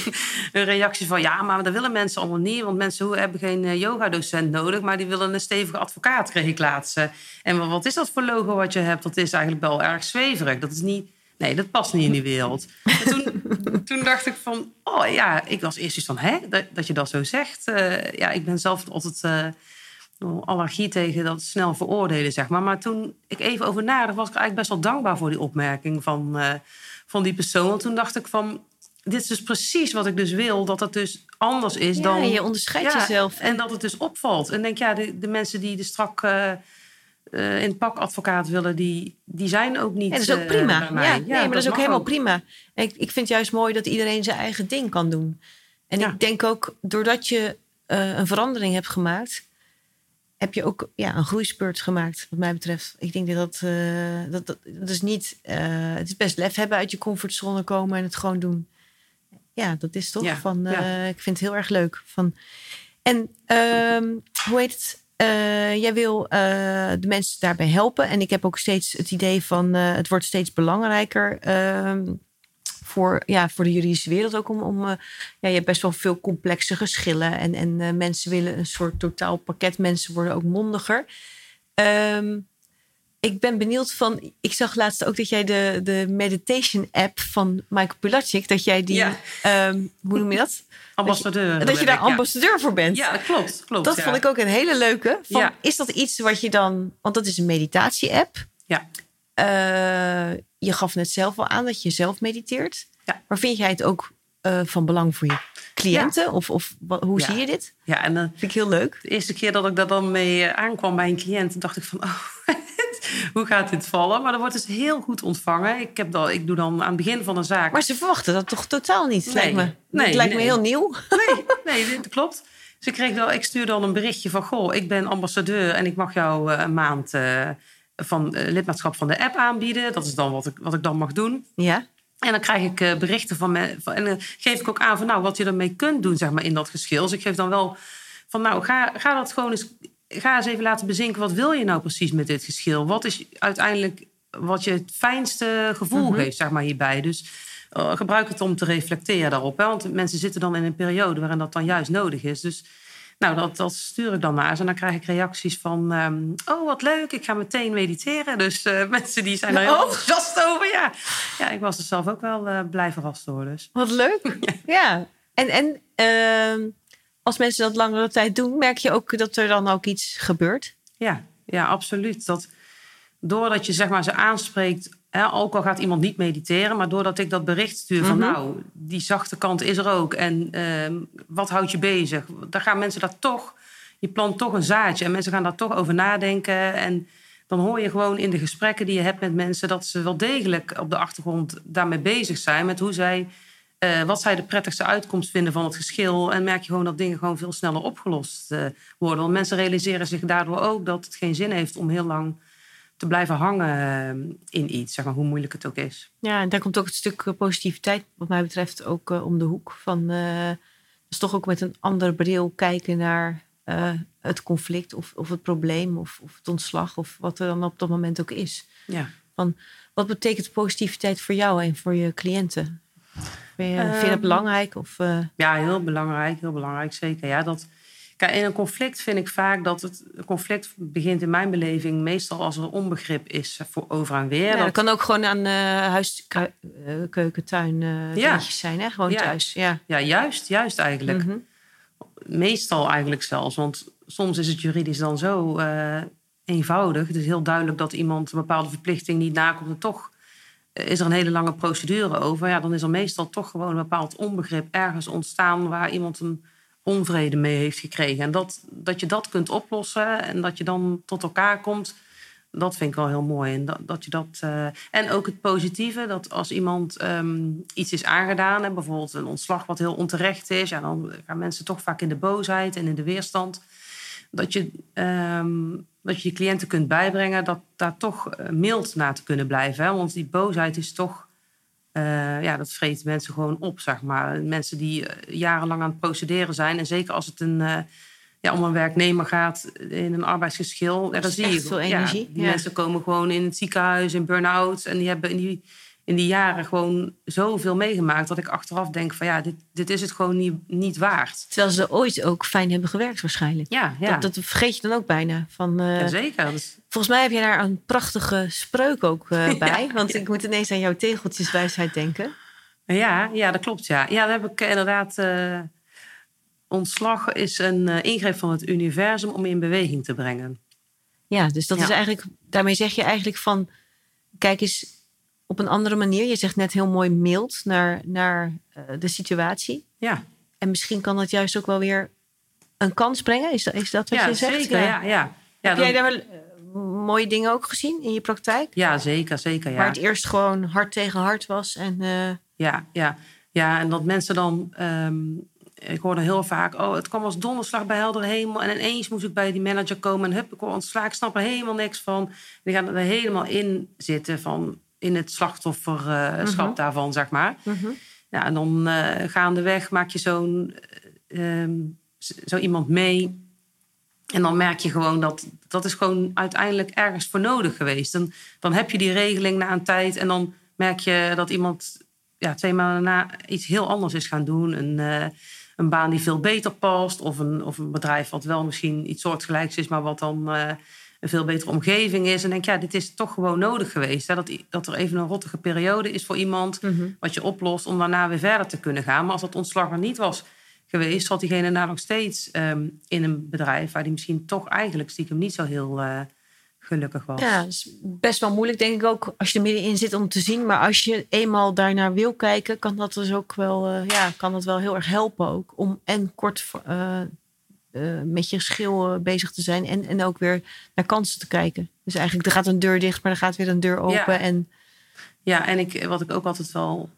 reactie van... ja, maar dat willen mensen allemaal niet. Want mensen hebben geen uh, yogadocent nodig... maar die willen een stevige advocaat, ik laatst. En wat is dat voor logo wat je hebt? Dat is eigenlijk wel erg zweverig. Dat is niet... Nee, dat past niet in die wereld. En toen, toen dacht ik van... oh ja, ik was eerst iets van... hè, dat, je dat zo zegt. Ja, ik ben zelf altijd allergie tegen dat snel veroordelen, zeg maar. Maar toen ik even over nadacht, was ik eigenlijk best wel dankbaar voor die opmerking van, uh, van die persoon. Want toen dacht ik van, dit is dus precies wat ik dus wil, dat het dus anders is ja, dan... je onderscheidt ja, jezelf. En dat het dus opvalt. En denk, ja, de, de mensen die de strak... Uh, uh, in pak advocaat willen, die, die zijn ook niet. En dat is ook prima. Ja, nee, maar dat, is ook helemaal prima. ik, ik vind het juist mooi dat iedereen zijn eigen ding kan doen. En ik denk ook, doordat je een verandering hebt gemaakt, heb je ook ja, een groeispurt gemaakt, wat mij betreft. Ik denk dat dat, uh, dat, dat, dat, is niet. Uh, het is best lef hebben uit je comfortzone komen en het gewoon doen. Ja, dat is toch van. Uh, Ik vind het heel erg leuk. Van, en uh, hoe heet het? jij wil de mensen daarbij helpen. En ik heb ook steeds het idee van het wordt steeds belangrijker ehm, voor, ja, voor de juridische wereld ook om. om uh, ja, je hebt best wel veel complexe geschillen. En, en uh, mensen willen een soort totaal pakket. Mensen worden ook mondiger. Um, ik ben benieuwd van. Ik zag laatst ook dat jij de, de meditation app van Michael Pilatschik, dat jij die. Ja. Um, hoe noem je dat? Ambassadeur. Dat je, dat je daar ambassadeur voor bent. Ja, dat klopt. klopt dat ja. vond ik ook een hele leuke. Van, Is dat iets wat je dan. Want dat is een meditatie-app. Ja. Uh, je gaf net zelf al aan dat je zelf mediteert. Ja. Maar vind jij het ook uh, van belang voor je cliënten? Of, of hoe zie je dit? Ja, en dan vind ik heel leuk. De eerste keer dat ik daar dan mee eh, aankwam bij een cliënt, dacht ik van, oh, hoe gaat dit vallen? Maar dat wordt dus heel goed ontvangen. Ik, heb dan, ik doe dan aan het begin van een zaak. Maar ze verwachten dat toch totaal niet? Nee, lijkt me. Nee, het lijkt me heel nieuw. Nee, nee, dat klopt. Dus ik, kreeg wel, ik stuur dan een berichtje van: Goh, ik ben ambassadeur en ik mag jou een maand uh, van uh, lidmaatschap van de app aanbieden. Dat is dan wat ik, wat ik dan mag doen. Ja. En dan krijg ik uh, berichten van me. En dan geef ik ook aan van nou, wat je ermee kunt doen, zeg maar, in dat geschil. Dus ik geef dan wel van nou, ga, ga dat gewoon eens. Ga eens even laten bezinken. Wat wil je nou precies met dit geschil? Wat is uiteindelijk wat je het fijnste gevoel mm geeft, zeg maar, hierbij? Dus uh, gebruik het om te reflecteren daarop. Hè? Want mensen zitten dan in een periode waarin dat dan juist nodig is. Dus nou, dat, dat stuur ik dan naar ze. En dan krijg ik reacties van... Um, oh, wat leuk, ik ga meteen mediteren. Dus uh, mensen die zijn er heel oh. enthousiast over. Ja. ja, ik was er zelf ook wel uh, blij verrast door. Dus. Wat leuk. ja. En, en uh, als mensen dat langere tijd doen... merk je ook dat er dan ook iets gebeurt? Ja, ja absoluut. Dat, doordat je zeg maar, ze aanspreekt ook al gaat iemand niet mediteren, maar doordat ik dat bericht stuur van mhm. nou, die zachte kant is er ook. En uh, wat houdt je bezig? Dan gaan mensen daar toch, je plant toch een zaadje en mensen gaan daar toch over nadenken. En dan hoor je gewoon in de gesprekken die je hebt met mensen dat ze wel degelijk op de achtergrond daarmee bezig zijn. Met hoe zij, uh, wat zij de prettigste uitkomst vinden van het geschil. En merk je gewoon dat dingen gewoon veel sneller opgelost uh, worden. Want mensen realiseren zich daardoor ook dat het geen zin heeft om heel lang te blijven hangen eh, in iets, zeg maar, hoe moeilijk het ook is. Ja, en daar komt ook het stuk eh, positiviteit, wat mij betreft, ook uh, om de hoek. Van, uh, dus toch ook met een andere bril kijken naar uh, het conflict of, of het probleem of, of, het ontslag of wat er dan op dat moment ook is. Ja. Van, wat betekent positiviteit voor jou en voor je cliënten? Je, um, vind je dat ehm, belangrijk? Of, Ja, heel belangrijk, heel belangrijk, zeker. Ja, dat Kijk, in een conflict vind ik vaak dat het conflict begint in mijn beleving meestal als er onbegrip is voor over en weer. Ja, dat, kan ook gewoon aan uh, huis, uh, ja. zijn, hè? gewoon thuis. Ja. ja, juist, juist eigenlijk. Mm -hmm. Meestal eigenlijk zelfs, want soms is het juridisch dan zo eenvoudig. Het is heel duidelijk dat iemand een bepaalde verplichting niet nakomt en toch is er een hele lange procedure over. Ja, dan is er meestal toch gewoon een bepaald onbegrip ergens ontstaan waar iemand een onvrede mee heeft gekregen. En dat, dat je dat kunt oplossen en dat je dan tot elkaar komt, dat vind ik wel heel mooi. En, dat, dat je dat, uh, en ook het positieve, dat als iemand um, iets is aangedaan, en bijvoorbeeld een ontslag wat heel onterecht is, ja, dan gaan mensen toch vaak in de boosheid en in de weerstand. Dat je, um, dat je je cliënten kunt bijbrengen dat daar toch eh, mild naar te kunnen blijven. Hè? Want die boosheid is toch uh, ja, dat vreet mensen gewoon op, zeg maar. Mensen die jarenlang aan het procederen zijn. En zeker als het een, uh, ja, om een werknemer gaat in een arbeidsgeschil. Ja, dan zie je veel energie. Ja, die mensen komen gewoon in het ziekenhuis, in burn-out. En die hebben in die, in die jaren gewoon zoveel meegemaakt... dat ik achteraf denk van ja, dit, dit is het gewoon niet, niet waard. Terwijl ze ooit ook fijn hebben gewerkt waarschijnlijk. Ja, ja. Dat, dat vergeet je dan ook bijna. Van, uh, ja, zeker. Dus... Volgens mij heb je daar een prachtige spreuk ook uh, bij. want ik moet ineens aan jouw tegeltjeswijsheid denken. Ja, ja, dat klopt. Ja, ja daar heb ik inderdaad. Uh, ontslag is een ingreep van het universum om je in beweging te brengen. Ja, dus dat is eigenlijk. Daarmee zeg je eigenlijk van. Kijk eens op een andere manier. Je zegt net heel mooi mild naar, naar de situatie. Ja. En misschien kan dat juist ook wel weer een kans brengen. Is dat, is dat wat ja, je zegt? Zeker, ja, ja. ja. Heb jij daar wel mooie dingen ook gezien in je praktijk? Ja, zeker, zeker. Ja. Waar het eerst gewoon hard tegen hard was. En, uh... ja, ja. ja, en dat mensen dan. Um, ik hoorde heel vaak, oh, het kwam als donderslag bij helder hemel. En ineens moest ik bij die manager komen. En hup, ik word ontslagen. Ik snap er helemaal niks van. Die gaan er helemaal in zitten van in het slachtofferschap uh, mm-hmm. daarvan, zeg maar. Mm-hmm. Ja, en dan uh, gaandeweg maak je zo'n um, zo iemand mee. En dan merk je gewoon dat dat is gewoon uiteindelijk ergens voor nodig geweest. Dan, dan heb je die regeling na een tijd en dan merk je dat iemand ja, twee maanden na iets heel anders is gaan doen. Een, uh, een baan die veel beter past of een, of een bedrijf wat wel misschien iets soortgelijks is, maar wat dan uh, een veel betere omgeving is. En denk ja, dit is toch gewoon nodig geweest. Hè? Dat, dat er even een rottige periode is voor iemand, mm-hmm. wat je oplost om daarna weer verder te kunnen gaan. Maar als dat ontslag er niet was geweest, zat diegene nou nog steeds um, in een bedrijf waar die misschien toch eigenlijk stiekem niet zo heel uh, gelukkig was. Ja, dat is best wel moeilijk, denk ik ook, als je er middenin zit om te zien. Maar als je eenmaal daarnaar wil kijken, kan dat dus ook wel, uh, ja, kan dat wel heel erg helpen ook. Om en kort uh, met je schil bezig te zijn en, en ook weer naar kansen te kijken. Dus eigenlijk, er gaat een deur dicht, maar er gaat weer een deur open. Ja, en, ja, en ik, wat ik ook altijd wel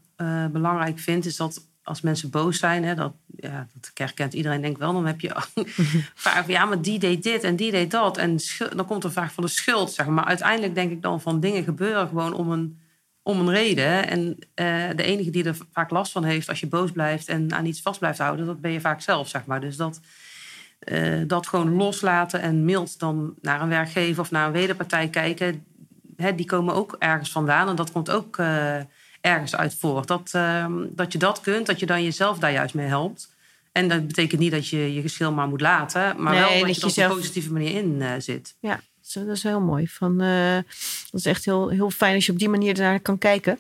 belangrijk vind, is dat als mensen boos zijn, hè, dat, ja, dat herkent iedereen denk ik wel, dan heb je vaak ja, maar die deed dit en die deed dat. En dan komt er vaak van de schuld, zeg maar. Maar uiteindelijk denk ik dan van dingen gebeuren gewoon om een, om een reden. En uh, de enige die er vaak last van heeft als je boos blijft en aan iets vast blijft houden, dat ben je vaak zelf, zeg maar. Dus dat, uh, dat gewoon loslaten en mild dan naar een werkgever of naar een wederpartij kijken, hè, die komen ook ergens vandaan. En dat komt ook... Uh, ergens uit voort. Dat, uh, dat je dat kunt, dat je dan jezelf daar juist mee helpt. En dat betekent niet dat je je geschil maar moet laten, maar nee, wel dat, dat je er op zelf... een positieve manier in uh, zit. Ja, dat is heel mooi. Van, dat is echt heel, heel fijn als je op die manier ernaar kan kijken.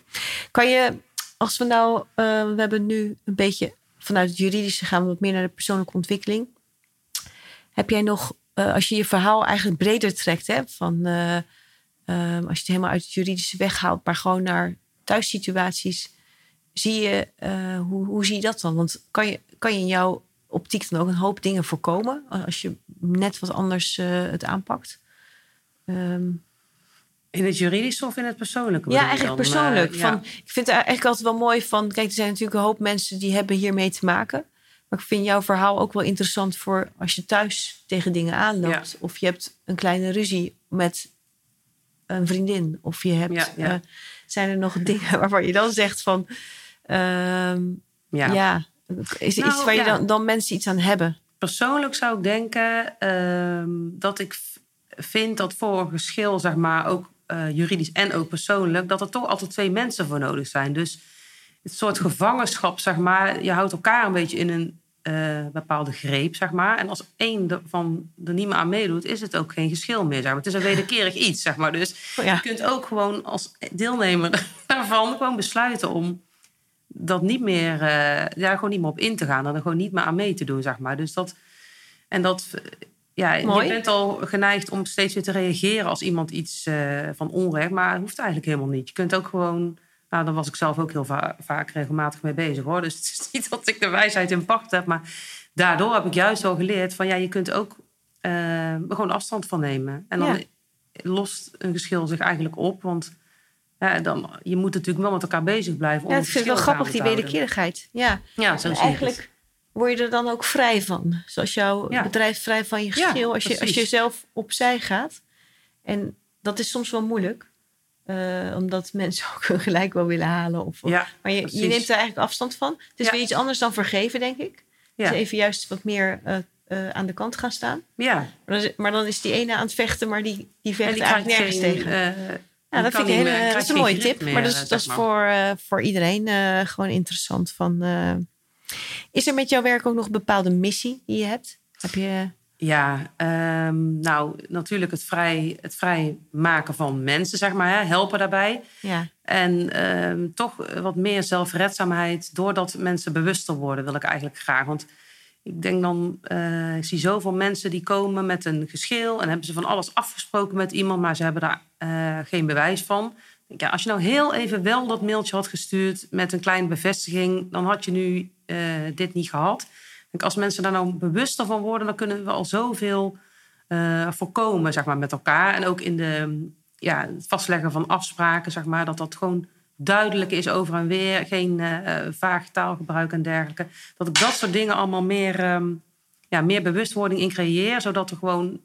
Kan je, als we nou, we hebben nu een beetje vanuit het juridische gaan we wat meer naar de persoonlijke ontwikkeling. Heb jij nog, als je je verhaal eigenlijk breder trekt, hè, van als je het helemaal uit het juridische weghaalt, maar gewoon naar thuissituaties, zie je, uh, hoe, hoe zie je dat dan? Want kan je, kan je in jouw optiek dan ook een hoop dingen voorkomen als je net wat anders het aanpakt? Um, in het juridische of in het persoonlijke? Ja, eigenlijk dan? persoonlijk. Van. Ik vind het eigenlijk altijd wel mooi van... Kijk, er zijn natuurlijk een hoop mensen die hebben hiermee te maken. Maar ik vind jouw verhaal ook wel interessant voor als je thuis tegen dingen aanloopt. Ja. Of je hebt een kleine ruzie met een vriendin. Of je hebt... Ja, ja. Uh, zijn er nog dingen waarvan je dan zegt van... Um, ja. ja. is er Nou, iets waar je dan, dan mensen iets aan hebben? Persoonlijk zou ik denken ehm, dat ik vind dat voor een geschil, zeg maar, ook uh, juridisch en ook persoonlijk, dat er toch altijd twee mensen voor nodig zijn. Dus het soort gevangenschap, zeg maar, je houdt elkaar een beetje in een uh, bepaalde greep, zeg maar. En als één ervan er niet meer aan meedoet, is het ook geen geschil meer, zeg maar. Het is een wederkerig iets, zeg maar. Dus Oh ja. je kunt ook gewoon als deelnemer daarvan gewoon besluiten om dat niet meer, uh, daar gewoon niet meer op in te gaan. En er gewoon niet meer aan mee te doen, zeg maar. Dus dat, en dat, ja, Mooi. je bent al geneigd om steeds weer te reageren als iemand iets uh, van onrecht, maar het hoeft eigenlijk helemaal niet. Je kunt ook gewoon Nou, daar was ik zelf ook heel va vaak regelmatig mee bezig hoor. Dus het is niet dat ik de wijsheid in pacht heb. Maar daardoor heb ik juist wel geleerd van ja, je kunt ook uh, gewoon afstand van nemen. En dan Ja. lost een geschil zich eigenlijk op. Want ja, dan, je moet natuurlijk wel met elkaar bezig blijven. om Ja, het vind het wel grappig, die wederkerigheid. Ja, Ja, zo het. eigenlijk word je er dan ook vrij van. Zoals jouw Ja. bedrijf vrij van je geschil. als, je, als je zelf opzij gaat. En dat is soms wel moeilijk. Eh, omdat mensen ook hun gelijk wel willen halen. Of, Ja, maar je, je neemt er eigenlijk afstand van. Het is Ja. weer iets anders dan vergeven, denk ik. Dus even juist wat meer eh, eh, aan de kant gaan staan. ja. Maar dan, is, maar dan is die ene aan het vechten, maar die, die vecht die eigenlijk nergens geen, tegen. Ja, dat vind ik een, meer- hele- dat krijgt is een mooie tip. meer, maar dat is, dat is voor, voor iedereen gewoon interessant. Van, is er met jouw werk ook nog een bepaalde missie die je hebt? Heb je... Ja, ehm, nou natuurlijk het vrij, het vrij maken van mensen, zeg maar, hè, helpen daarbij. Ja, En ehm, toch wat meer zelfredzaamheid, doordat mensen bewuster worden, wil ik eigenlijk graag. Want ik denk dan, eh, ik zie zoveel mensen die komen met een geschil en hebben ze van alles afgesproken met iemand, maar ze hebben daar eh, geen bewijs van. Ja, als je nou heel even wel dat mailtje had gestuurd met een kleine bevestiging, dan had je nu eh, dit niet gehad. Als mensen daar nou bewuster van worden, dan kunnen we al zoveel eh, voorkomen, zeg maar, met elkaar. En ook in de, ja, het vastleggen van afspraken, zeg maar, dat dat gewoon duidelijk is over en weer. Geen eh, vaag taalgebruik en dergelijke. Dat ik dat soort dingen allemaal meer, ehm, ja, meer bewustwording in creëer, zodat er gewoon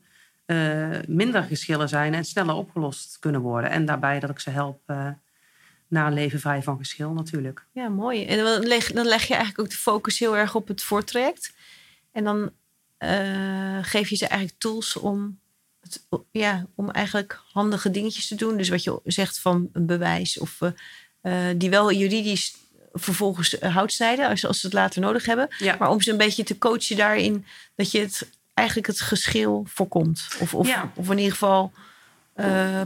eh, minder geschillen zijn en sneller opgelost kunnen worden. En daarbij dat ik ze help naar een leven vrij van geschil natuurlijk. ja, mooi. En dan leg, dan leg je eigenlijk ook de focus heel erg op het voortraject. En dan eh, geef je ze eigenlijk tools om, het, ja, om eigenlijk handige dingetjes te doen. Dus wat je zegt van een bewijs of eh, eh, die wel juridisch vervolgens hout snijden als, als ze het later nodig hebben. Ja. Maar om ze een beetje te coachen daarin dat je het eigenlijk het geschil voorkomt. Of, of, Ja. of in ieder geval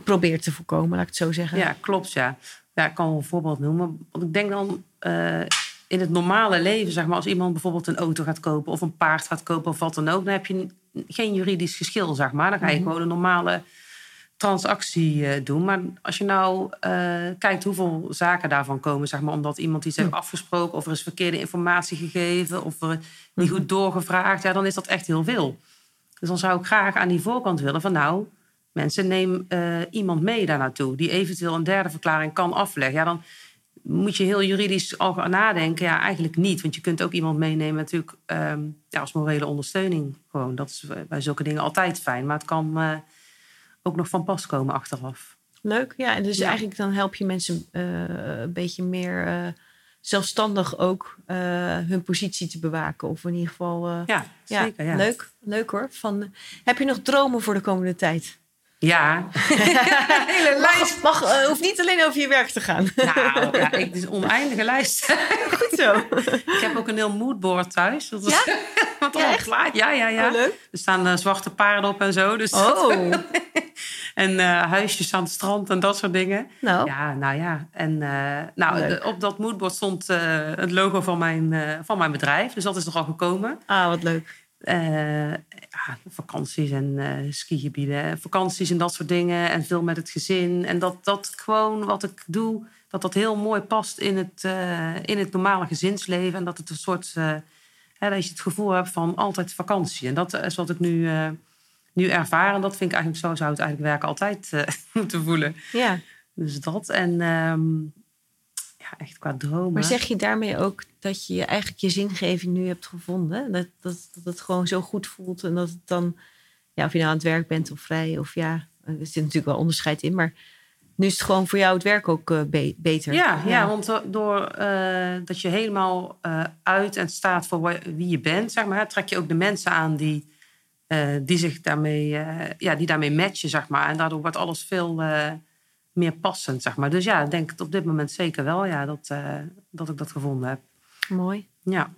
probeert te voorkomen, laat ik het zo zeggen. Ja, klopt, ja. Ja, ik kan wel een voorbeeld noemen. Want ik denk dan eh, in het normale leven, zeg maar, als iemand bijvoorbeeld een auto gaat kopen of een paard gaat kopen of wat dan ook, dan heb je geen juridisch geschil, zeg maar. Dan ga je gewoon een normale transactie eh, doen. Maar als je nou eh, kijkt hoeveel zaken daarvan komen, zeg maar, omdat iemand iets heeft afgesproken of er is verkeerde informatie gegeven of er niet goed doorgevraagd, ja, dan is dat echt heel veel. Dus dan zou ik graag aan die voorkant willen van nou, mensen neem eh, iemand mee daar naartoe die eventueel een derde verklaring kan afleggen. Ja, dan moet je heel juridisch al gaan nadenken. Ja, eigenlijk niet. Want je kunt ook iemand meenemen natuurlijk ehm, ja, als morele ondersteuning. Gewoon. Dat is bij zulke dingen altijd fijn. Maar het kan eh, ook nog van pas komen achteraf. Leuk, ja. En dus Ja. eigenlijk dan help je mensen eh, een beetje meer zelfstandig ook hun positie te bewaken. Of in ieder geval, Ja, ja, zeker. Ja, leuk. Leuk hoor. Van, heb je nog dromen voor de komende tijd? Ja. Hele lijst. Mag, eh, hoeft niet alleen over je werk te gaan. nou, ja, ik, het is een oneindige lijst. Goed zo. ik heb ook een heel moodboard thuis. Dat Ja? Wat Ja, echt? plaat. Ja, ja, ja. Oh, leuk. Er staan eh, zwarte paarden op en zo. Dus Oh, en eh, huisjes aan het strand en dat soort dingen. nou. Ja, nou ja. En nou, de- op dat moodboard stond het logo van mijn, van mijn bedrijf. Dus dat is er al gekomen. Ah, wat leuk. Ja, vakanties en eh skigebieden. en Vakanties en dat soort dingen. En veel met het gezin. En dat, dat gewoon wat ik doe, dat dat heel mooi past in het, eh, in het normale gezinsleven. En dat het een soort... hè, dat je het gevoel hebt van altijd vakantie. En dat is wat ik nu, nu ervaar. En dat vind ik eigenlijk zo zou het eigenlijk werken altijd moeten voelen. Ja. Dus dat. En ehm, echt qua dromen. Maar zeg je daarmee ook dat je eigenlijk je zingeving nu hebt gevonden? Dat, dat, dat het gewoon zo goed voelt en dat het dan, ja, of je nou aan het werk bent of vrij of ja, er zit natuurlijk wel onderscheid in, maar nu is het gewoon voor jou het werk ook eh, be- beter. Ja, ja. want do- door eh, dat je helemaal eh, uit en staat voor wie je bent, zeg maar, trek je ook de mensen aan die, die zich daarmee, ja, die daarmee matchen, zeg maar. En daardoor wordt alles veel meer passend, zeg maar. Dus ja, ik denk het op dit moment zeker wel, ja, dat, eh, dat ik dat gevonden heb. Mooi. Ja.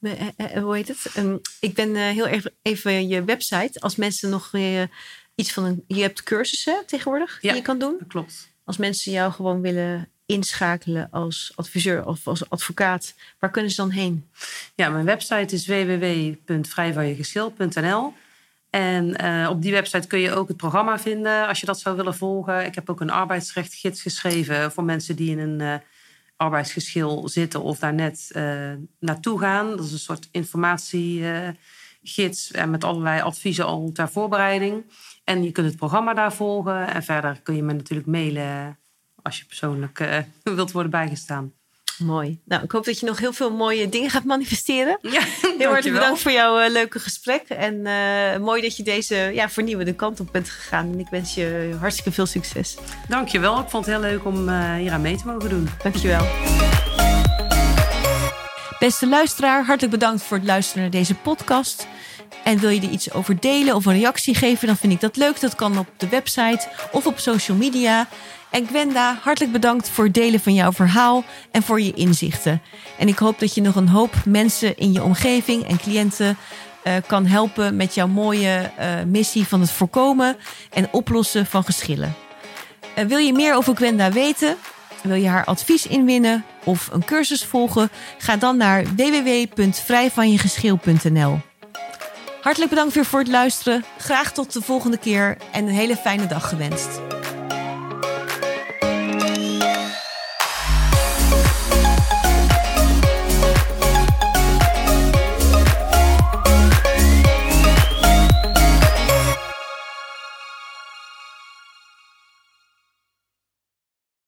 Eh, eh, hoe heet het? Ehm, ik ben heel even, even je website. Als mensen nog iets van een. Je hebt cursussen tegenwoordig Ja. die je kan doen. Klopt. Als mensen jou gewoon willen inschakelen als adviseur of als advocaat, waar kunnen ze dan heen? Ja, mijn website is www.vrijvanjegeschil.nl. En eh, op die website kun je ook het programma vinden als je dat zou willen volgen. Ik heb ook een arbeidsrechtgids geschreven voor mensen die in een, eh, arbeidsgeschil zitten of daar net uh, naartoe gaan. Dat is een soort informatiegids en met allerlei adviezen al ter voorbereiding. En je kunt het programma daar volgen. En verder kun je me natuurlijk mailen als je persoonlijk wilt worden bijgestaan. Mooi. Nou, ik hoop dat je nog heel veel mooie dingen gaat manifesteren. Ja, heel hartelijk bedankt voor jouw uh, leuke gesprek. En uh, mooi dat je deze ja, vernieuwende kant op bent gegaan. En ik wens je hartstikke veel succes. Dankjewel. Ik vond het heel leuk om uh, hier aan mee te mogen doen. Dankjewel. Beste luisteraar, hartelijk bedankt voor het luisteren naar deze podcast. En wil je er iets over delen of een reactie geven, dan vind ik dat leuk. Dat kan op de website of op social media. En Gwenda, hartelijk bedankt voor het delen van jouw verhaal en voor je inzichten. En ik hoop dat je nog een hoop mensen in je omgeving en cliënten uh, kan helpen met jouw mooie uh, missie van het voorkomen en oplossen van geschillen. Uh, wil je meer over Gwenda weten? Wil je haar advies inwinnen of een cursus volgen? Ga dan naar www.vrijvanjegeschil.nl. Hartelijk bedankt weer voor het luisteren. Graag tot de volgende keer en een hele fijne dag gewenst.